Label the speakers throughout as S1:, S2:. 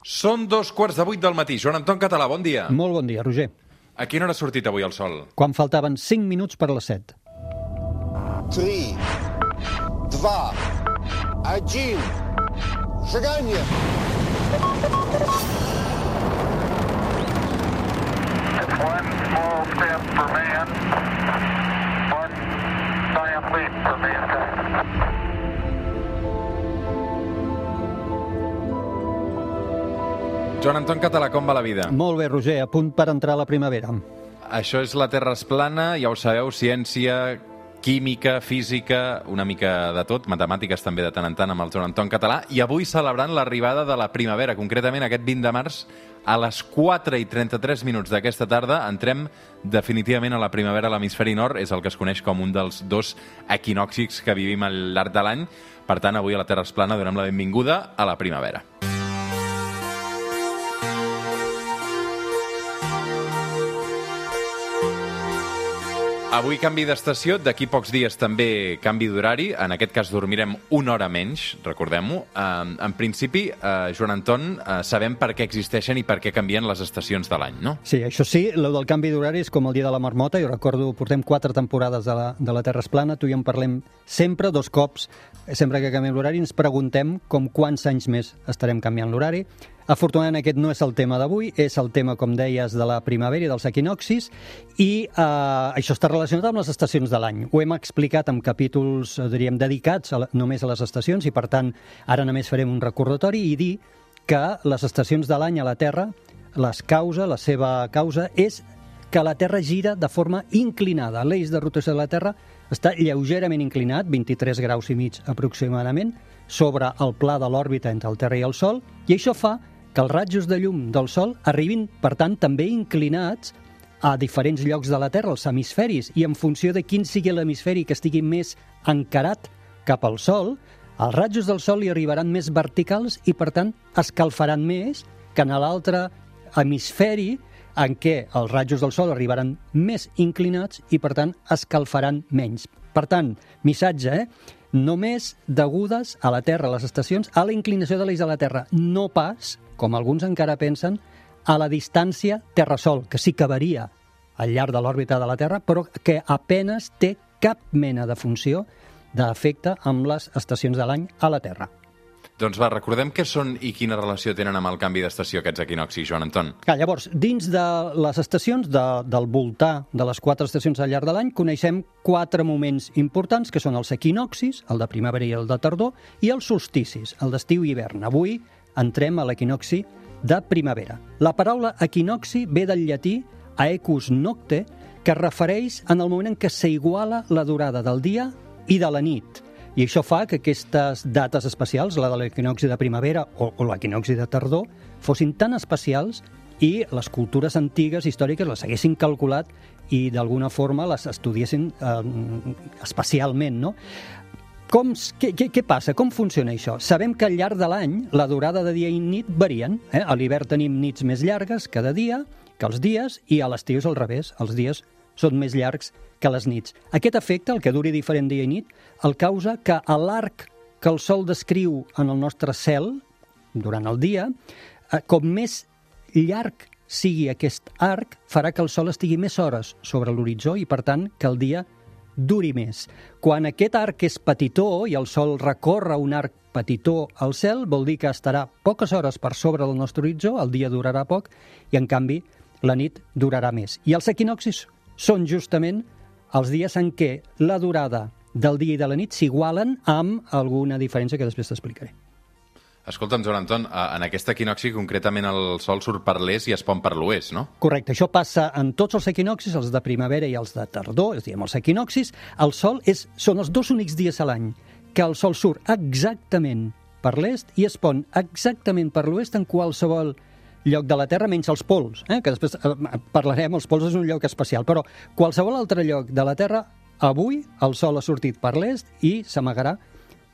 S1: Són dos quarts de vuit del matí. Joan Anton Català, bon dia.
S2: Molt bon dia, Roger.
S1: A quina hora ha sortit avui el sol?
S2: Quan faltaven 5 minuts per les 7.
S3: 3, 2, 1,
S4: seganya! One small step for man, one giant leap for mankind.
S1: Joan Anton Català, com va la vida?
S2: Molt bé, Roger, a punt per entrar a la primavera.
S1: Això és la Terra es plana, ja ho sabeu, ciència, química, física, una mica de tot, matemàtiques també de tant en tant amb el Joan Anton Català, i avui celebrant l'arribada de la primavera, concretament aquest 20 de març, a les 4 i 33 minuts d'aquesta tarda entrem definitivament a la primavera a l'hemisferi nord, és el que es coneix com un dels dos equinòxics que vivim al llarg de l'any. Per tant, avui a la Terra es plana donem la benvinguda a la primavera. Avui canvi d'estació, d'aquí pocs dies també canvi d'horari, en aquest cas dormirem una hora menys, recordem-ho. En principi, uh, Joan Anton, uh, sabem per què existeixen i per què canvien les estacions de l'any, no?
S2: Sí, això sí, el del canvi d'horari és com el dia de la marmota, jo recordo, portem quatre temporades de la, de la Terra es plana, tu i en parlem sempre, dos cops, sempre que canviem l'horari, ens preguntem com quants anys més estarem canviant l'horari. Afortunadament aquest no és el tema d'avui, és el tema, com deies, de la primavera i dels equinoxis, i eh, això està relacionat amb les estacions de l'any. Ho hem explicat en capítols, eh, diríem, dedicats a, només a les estacions, i per tant, ara només farem un recordatori i dir que les estacions de l'any a la Terra, les causa, la seva causa, és que la Terra gira de forma inclinada. L'eix de rotació de la Terra està lleugerament inclinat, 23 graus i mig aproximadament, sobre el pla de l'òrbita entre el Terra i el Sol, i això fa que els ratjos de llum del Sol arribin, per tant, també inclinats a diferents llocs de la Terra, els hemisferis, i en funció de quin sigui l'hemisferi que estigui més encarat cap al Sol, els ratjos del Sol hi arribaran més verticals i, per tant, escalfaran més que en l'altre hemisferi en què els ratjos del Sol arribaran més inclinats i, per tant, escalfaran menys. Per tant, missatge, eh? Només degudes a la Terra, a les estacions, a la inclinació de l'eix de la Terra, no pas, com alguns encara pensen, a la distància Terra-Sol, que sí que varia al llarg de l'òrbita de la Terra, però que apenes té cap mena de funció d'efecte amb les estacions de l'any a la Terra.
S1: Doncs va, recordem què són i quina relació tenen amb el canvi d'estació aquests equinoxis, Joan Anton.
S2: Clar, llavors, dins de les estacions, de, del voltar de les quatre estacions al llarg de l'any, coneixem quatre moments importants, que són els equinoxis, el de primavera i el de tardor, i els solsticis, el d'estiu i hivern. Avui entrem a l'equinoxi de primavera. La paraula equinoxi ve del llatí aecus nocte, que refereix en el moment en què s'iguala la durada del dia i de la nit. I això fa que aquestes dates especials, la de l'equinoxi de primavera o, o l'equinoxi de tardor, fossin tan especials i les cultures antigues, històriques, les haguessin calculat i d'alguna forma les estudiessin eh, especialment, no? Com, què, què, què passa? Com funciona això? Sabem que al llarg de l'any la durada de dia i nit varien. Eh? A l'hivern tenim nits més llargues cada dia que els dies i a l'estiu és al revés. Els dies són més llargs que les nits. Aquest efecte, el que duri diferent dia i nit, el causa que a l'arc que el Sol descriu en el nostre cel durant el dia, eh, com més llarg sigui aquest arc, farà que el Sol estigui més hores sobre l'horitzó i, per tant, que el dia duri més. Quan aquest arc és petitó i el Sol recorre un arc petitó al cel, vol dir que estarà poques hores per sobre del nostre horitzó, el dia durarà poc, i en canvi la nit durarà més. I els equinoxis són justament els dies en què la durada del dia i de la nit s'igualen amb alguna diferència que després t'explicaré.
S1: Escolta'm, Joan Anton, en aquest equinoxi concretament el sol surt per l'est i es pon per l'oest, no?
S2: Correcte, això passa en tots els equinoxis, els de primavera i els de tardor, és a dir, els equinoxis, el sol és, són els dos únics dies a l'any que el sol surt exactament per l'est i es pon exactament per l'oest en qualsevol lloc de la Terra, menys els pols, eh? que després eh, parlarem, els pols és un lloc especial, però qualsevol altre lloc de la Terra, avui el sol ha sortit per l'est i s'amagarà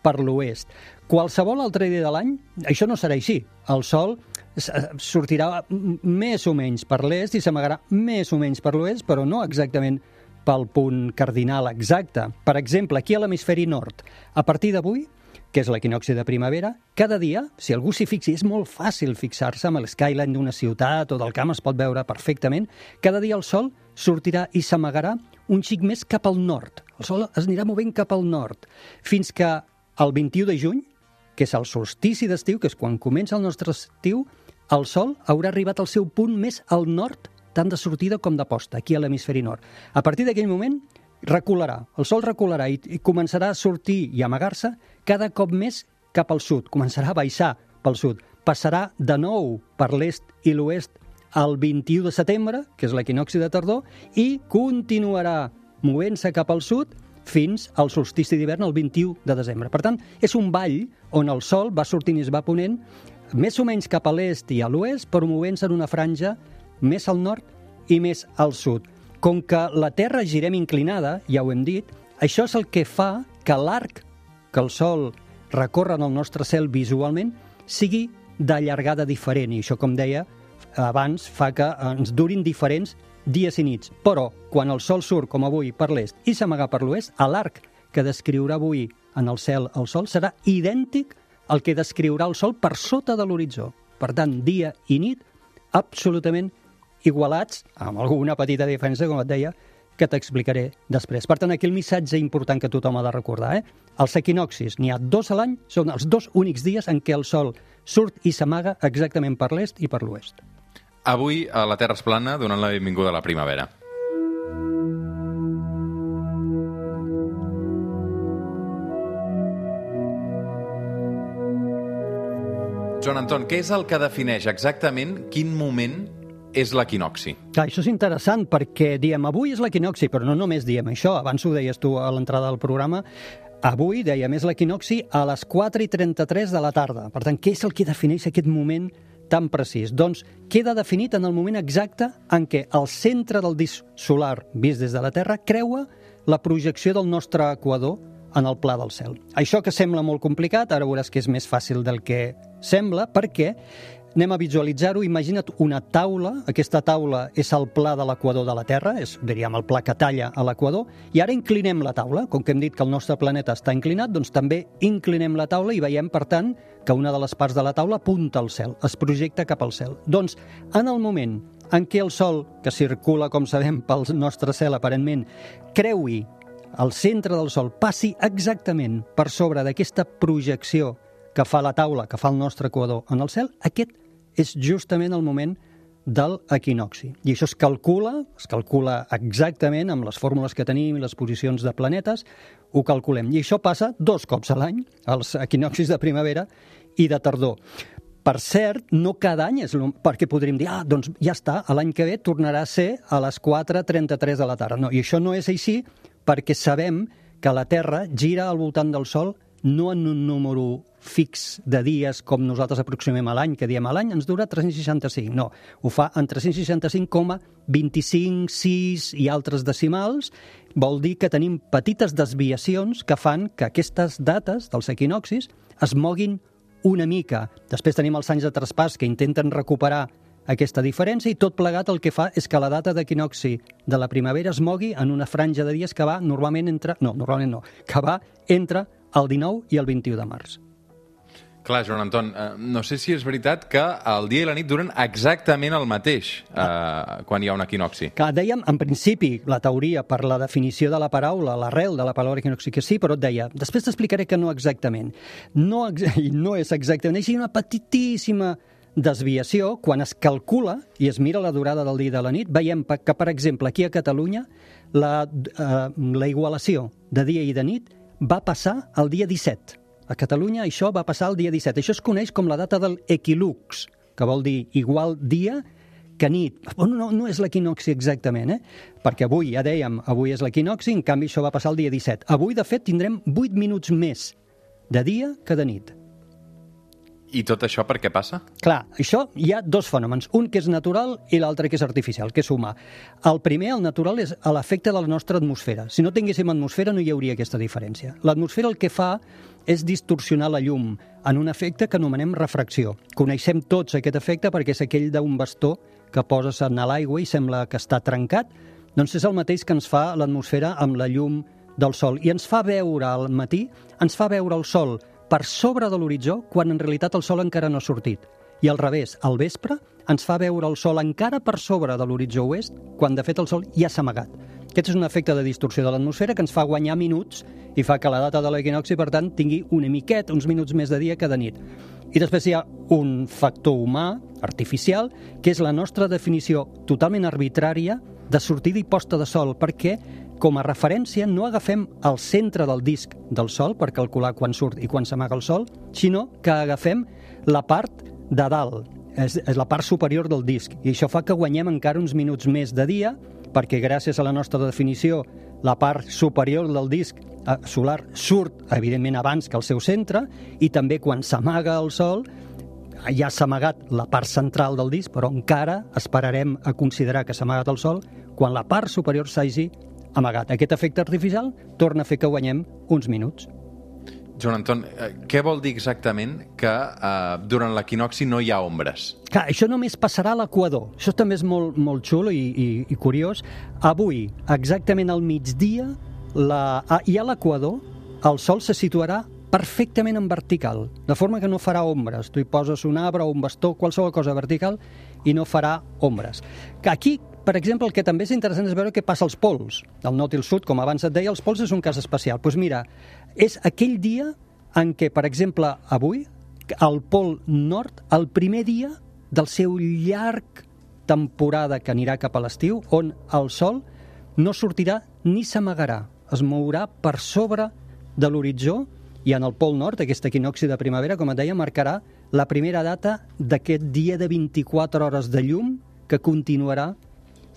S2: per l'oest. Qualsevol altre dia de l'any, això no serà així. El sol eh, sortirà més o menys per l'est i s'amagarà més o menys per l'oest, però no exactament pel punt cardinal exacte. Per exemple, aquí a l'hemisferi nord, a partir d'avui, que és l'equinoxi de primavera, cada dia, si algú s'hi fixi, és molt fàcil fixar-se amb l'skyline d'una ciutat o del camp, es pot veure perfectament, cada dia el sol sortirà i s'amagarà un xic més cap al nord. El sol es anirà movent cap al nord, fins que el 21 de juny, que és el solstici d'estiu, que és quan comença el nostre estiu, el sol haurà arribat al seu punt més al nord, tant de sortida com de posta, aquí a l'hemisferi nord. A partir d'aquell moment, recularà, el sol recularà i, i començarà a sortir i amagar-se cada cop més cap al sud, començarà a baixar pel sud, passarà de nou per l'est i l'oest el 21 de setembre, que és l'equinoxi de tardor, i continuarà movent-se cap al sud fins al solstici d'hivern el 21 de desembre. Per tant, és un ball on el sol va sortint i es va ponent més o menys cap a l'est i a l'oest, però movent-se en una franja més al nord i més al sud. Com que la Terra girem inclinada, ja ho hem dit, això és el que fa que l'arc que el Sol recorre en el nostre cel visualment sigui de llargada diferent. I això, com deia abans, fa que ens durin diferents dies i nits. Però, quan el Sol surt, com avui, per l'est i s'amaga per l'oest, l'arc que descriurà avui en el cel el Sol serà idèntic al que descriurà el Sol per sota de l'horitzó. Per tant, dia i nit absolutament igualats, amb alguna petita diferència, com et deia, que t'explicaré després. Per tant, aquí el missatge important que tothom ha de recordar. Eh? Els equinoxis, n'hi ha dos a l'any, són els dos únics dies en què el Sol surt i s'amaga exactament per l'est i per l'oest.
S1: Avui a la Terra és plana donant la benvinguda a la primavera. Joan Anton, què és el que defineix exactament quin moment és l'equinoxi?
S2: Clar, això és interessant perquè diem avui és l'equinoxi, però no només diem això, abans ho deies tu a l'entrada del programa, avui, dèiem, és l'equinoxi a les 4 i 33 de la tarda. Per tant, què és el que defineix aquest moment tan precís? Doncs queda definit en el moment exacte en què el centre del disc solar, vist des de la Terra, creua la projecció del nostre equador en el pla del cel. Això que sembla molt complicat, ara veuràs que és més fàcil del que sembla, perquè anem a visualitzar-ho. Imagina't una taula, aquesta taula és el pla de l'equador de la Terra, és, diríem, el pla que talla a l'equador, i ara inclinem la taula. Com que hem dit que el nostre planeta està inclinat, doncs també inclinem la taula i veiem, per tant, que una de les parts de la taula apunta al cel, es projecta cap al cel. Doncs, en el moment en què el Sol, que circula, com sabem, pel nostre cel aparentment, creui el centre del Sol, passi exactament per sobre d'aquesta projecció que fa la taula, que fa el nostre equador en el cel, aquest és justament el moment del equinoxi. I això es calcula, es calcula exactament amb les fórmules que tenim i les posicions de planetes, ho calculem. I això passa dos cops a l'any, els equinoxis de primavera i de tardor. Per cert, no cada any és perquè podríem dir, ah, doncs ja està, l'any que ve tornarà a ser a les 4.33 de la tarda. No, i això no és així perquè sabem que la Terra gira al voltant del Sol no en un número fix de dies com nosaltres aproximem a l'any, que diem a l'any ens dura 365. No, ho fa en 365,25, 6 i altres decimals. Vol dir que tenim petites desviacions que fan que aquestes dates dels equinoxis es moguin una mica. Després tenim els anys de traspàs que intenten recuperar aquesta diferència i tot plegat el que fa és que la data d'equinoxi de la primavera es mogui en una franja de dies que va normalment entre... No, normalment no, que va entre el 19 i el 21 de març.
S1: Clar, Joan Anton, eh, no sé si és veritat que el dia i la nit duren exactament el mateix eh, quan hi ha un equinoxi.
S2: Que dèiem, en principi, la teoria per la definició de la paraula, l'arrel de la paraula equinoxi, que sí, però et deia, després t'explicaré que no exactament. No, no és exactament així, una petitíssima desviació, quan es calcula i es mira la durada del dia i de la nit, veiem que, per exemple, aquí a Catalunya, la, eh, la igualació de dia i de nit va passar el dia 17. A Catalunya això va passar el dia 17. Això es coneix com la data del equilux, que vol dir igual dia que nit. Bueno, no, no és l'equinoxi exactament, eh? perquè avui, ja dèiem, avui és l'equinoxi, en canvi això va passar el dia 17. Avui, de fet, tindrem 8 minuts més de dia que de nit.
S1: I tot això per què passa?
S2: Clar, això hi ha dos fenòmens, un que és natural i l'altre que és artificial, que és humà. El primer, el natural, és l'efecte de la nostra atmosfera. Si no tinguéssim atmosfera no hi hauria aquesta diferència. L'atmosfera el que fa és distorsionar la llum en un efecte que anomenem refracció. Coneixem tots aquest efecte perquè és aquell d'un bastó que poses en l'aigua i sembla que està trencat, doncs és el mateix que ens fa l'atmosfera amb la llum del sol. I ens fa veure al matí, ens fa veure el sol per sobre de l'horitzó quan en realitat el sol encara no ha sortit. I al revés, al vespre ens fa veure el sol encara per sobre de l'horitzó oest quan de fet el sol ja s'ha amagat. Aquest és un efecte de distorsió de l'atmosfera que ens fa guanyar minuts i fa que la data de l'equinoxi, per tant, tingui una miqueta, uns minuts més de dia que de nit. I després hi ha un factor humà, artificial, que és la nostra definició totalment arbitrària de sortida i posta de sol, perquè com a referència no agafem el centre del disc del Sol per calcular quan surt i quan s'amaga el Sol, sinó que agafem la part de dalt, és, és la part superior del disc, i això fa que guanyem encara uns minuts més de dia, perquè gràcies a la nostra definició la part superior del disc eh, solar surt, evidentment, abans que el seu centre, i també quan s'amaga el Sol ja s'ha amagat la part central del disc, però encara esperarem a considerar que s'ha amagat el Sol quan la part superior s'hagi amagat. Aquest efecte artificial torna a fer que guanyem uns minuts.
S1: Joan Anton, eh, què vol dir exactament que eh, durant l'equinoxi no hi ha ombres?
S2: Clar, això només passarà a l'equador. Això també és molt, molt xulo i, i, i curiós. Avui, exactament al migdia, la, ah, i a l'equador, el sol se situarà perfectament en vertical, de forma que no farà ombres. Tu hi poses un arbre o un bastó, qualsevol cosa vertical, i no farà ombres. Que aquí, per exemple, el que també és interessant és veure què passa als pols. El nord i el sud, com abans et deia, els pols és un cas especial. Doncs pues mira, és aquell dia en què, per exemple, avui, al pol nord, el primer dia del seu llarg temporada que anirà cap a l'estiu, on el sol no sortirà ni s'amagarà, es mourà per sobre de l'horitzó i en el pol nord, aquest equinoxi de primavera, com et deia, marcarà la primera data d'aquest dia de 24 hores de llum que continuarà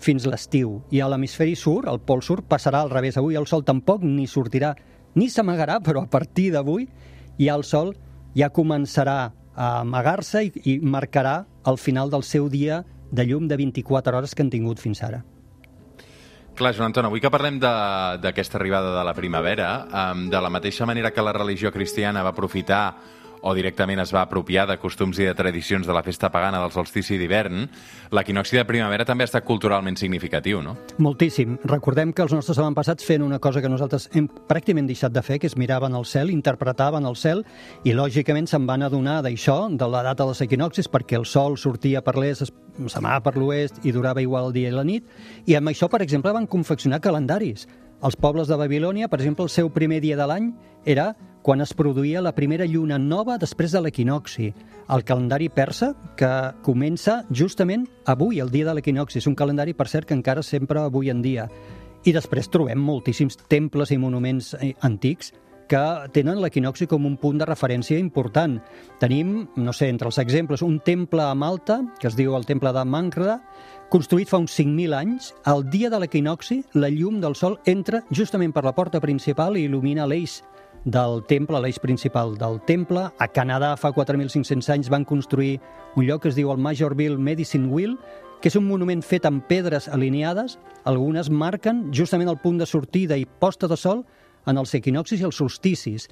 S2: fins l'estiu. I a l'hemisferi sud, el pol sud, passarà al revés. Avui el sol tampoc ni sortirà ni s'amagarà, però a partir d'avui ja el sol ja començarà a amagar-se i, i marcarà el final del seu dia de llum de 24 hores que han tingut fins ara.
S1: Clar, Joan Anton, avui que parlem d'aquesta arribada de la primavera, de la mateixa manera que la religió cristiana va aprofitar o directament es va apropiar de costums i de tradicions de la festa pagana del solstici d'hivern, l'equinoxi de primavera també ha estat culturalment significatiu, no?
S2: Moltíssim. Recordem que els nostres avantpassats feien una cosa que nosaltres hem pràcticament deixat de fer, que és miraven el cel, interpretaven el cel, i lògicament se'n van adonar d'això, de la data dels equinoxis, perquè el sol sortia per l'est, es- s'amava per l'oest i durava igual el dia i la nit, i amb això, per exemple, van confeccionar calendaris. Els pobles de Babilònia, per exemple, el seu primer dia de l'any era quan es produïa la primera lluna nova després de l'equinoxi. El calendari persa, que comença justament avui, el dia de l'equinoxi. És un calendari, per cert, que encara sempre avui en dia. I després trobem moltíssims temples i monuments eh, antics que tenen l'equinoxi com un punt de referència important. Tenim, no sé, entre els exemples, un temple a Malta, que es diu el temple de Mangra, construït fa uns 5.000 anys. El dia de l'equinoxi, la llum del sol entra justament per la porta principal i il·lumina l'eix del temple, l'eix principal del temple. A Canadà, fa 4.500 anys, van construir un lloc que es diu el Majorville Medicine Wheel, que és un monument fet amb pedres alineades. Algunes marquen justament el punt de sortida i posta de sol en els equinoxis i els solsticis.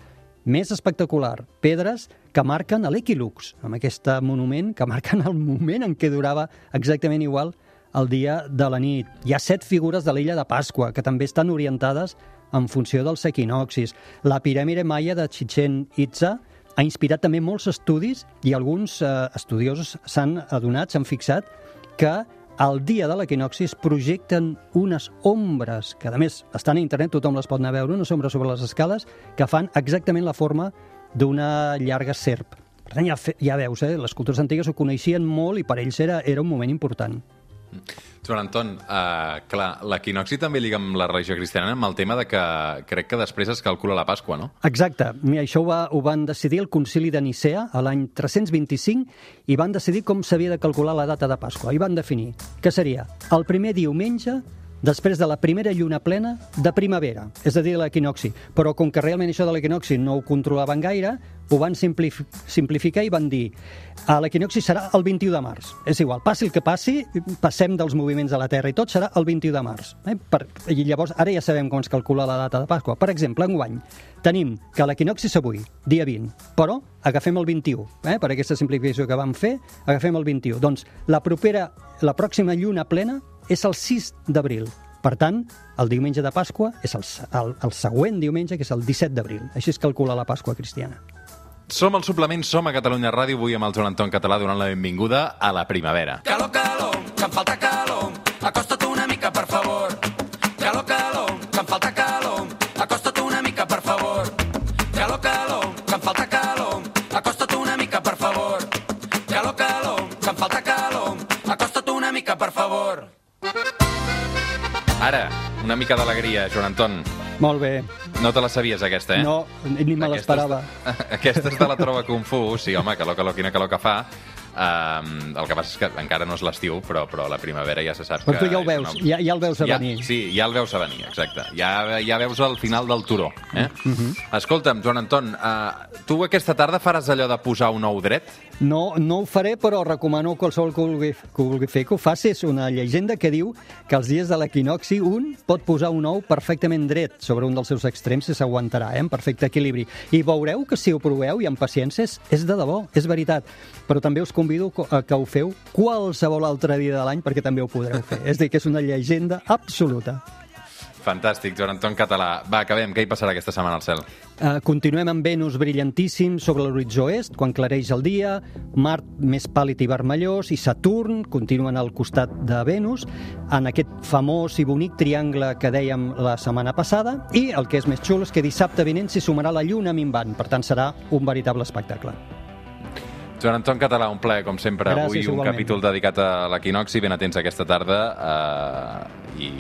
S2: Més espectacular, pedres que marquen l'equilux, amb aquest monument que marquen el moment en què durava exactament igual el dia de la nit. Hi ha set figures de l'illa de Pasqua, que també estan orientades en funció dels equinoxis. La piràmide maia de Chichen Itza ha inspirat també molts estudis i alguns eh, estudiosos s'han adonat, s'han fixat, que al dia de l'equinoxi es projecten unes ombres, que a més estan a internet, tothom les pot anar a veure, unes ombres sobre les escales, que fan exactament la forma d'una llarga serp. Per tant, ja, ja veus, eh? les cultures antigues ho coneixien molt i per ells era, era un moment important.
S1: Joan Anton, uh, clar, l'equinoxi també lliga amb la religió cristiana amb el tema de que crec que després es calcula la Pasqua, no?
S2: Exacte. Mira, això ho, va, ho van decidir el concili de Nicea a l'any 325 i van decidir com s'havia de calcular la data de Pasqua. I van definir que seria el primer diumenge després de la primera lluna plena de primavera, és a dir, l'equinoxi. Però com que realment això de l'equinoxi no ho controlaven gaire, ho van simplif simplificar i van dir a l'equinoxi serà el 21 de març. És igual, passi el que passi, passem dels moviments de la Terra i tot serà el 21 de març. Eh? Per, I llavors, ara ja sabem com es calcula la data de Pasqua. Per exemple, enguany, tenim que l'equinoxi és avui, dia 20, però agafem el 21, eh? per aquesta simplificació que vam fer, agafem el 21. Doncs la propera, la pròxima lluna plena és el 6 d'abril. Per tant, el diumenge de Pasqua és el, el, el següent diumenge, que és el 17 d'abril. Així es calcula la Pasqua cristiana.
S1: Som al suplement, som a Catalunya Ràdio, avui amb el Joan Anton Català donant la benvinguda a la primavera.
S5: Calor, calor, que em falta calor.
S1: Ara, una mica d'alegria, Joan Anton.
S2: Molt bé.
S1: No te la sabies, aquesta, eh?
S2: No, ni me l'esperava.
S1: Aquesta és de la troba Kung Fu, sí, home, calor, calor, quina calor que fa. Um, el que passa és que encara no és l'estiu, però, però la primavera ja se sap
S2: Però
S1: que...
S2: tu ja ho veus,
S1: una-
S2: ja, ja el veus a
S1: ja,
S2: venir.
S1: Sí, ja el veus a venir, exacte. Ja, ja veus el final del turó. Eh?
S2: Mhm.
S1: -huh. Escolta'm, Joan Anton, uh, tu aquesta tarda faràs allò de posar un ou dret?
S2: No, no ho faré, però recomano a qualsevol que vulgui, que vulgui fer que ho faci. És una llegenda que diu que els dies de l'equinoxi un pot posar un ou perfectament dret sobre un dels seus extrems i s'aguantarà, eh, en perfecte equilibri. I veureu que si ho proveu i amb paciència és, és de debò, és veritat. Però també us convido co- a que ho feu qualsevol altre dia de l'any perquè també ho podreu fer. És dir, que és una llegenda absoluta.
S1: Fantàstic, Joan Anton Català. Va, acabem. Què hi passarà aquesta setmana al cel?
S2: Uh, continuem amb Venus brillantíssim sobre l'horitzó est, quan clareix el dia, Mart més pàl·lid i vermellós, i Saturn continuen al costat de Venus, en aquest famós i bonic triangle que dèiem la setmana passada, i el que és més xulo és que dissabte vinent s'hi sumarà la lluna minvant, per tant serà un veritable espectacle.
S1: Joan Anton Català, un plaer, com sempre.
S2: Gràcies,
S1: Avui un
S2: igualment.
S1: capítol dedicat a l'equinoxi, ben atents aquesta tarda eh, i,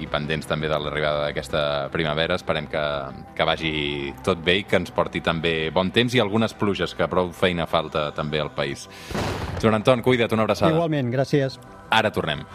S1: i pendents també de l'arribada d'aquesta primavera. Esperem que, que vagi tot bé i que ens porti també bon temps i algunes pluges, que prou feina falta també al país. Joan Anton, cuida't, una abraçada.
S2: Igualment, gràcies.
S1: Ara tornem.